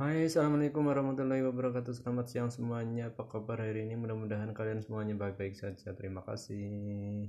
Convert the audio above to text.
Hai assalamualaikum warahmatullahi wabarakatuh. Selamat siang semuanya. Apa kabar hari ini? Mudah-mudahan kalian semuanya baik-baik saja. Terima kasih.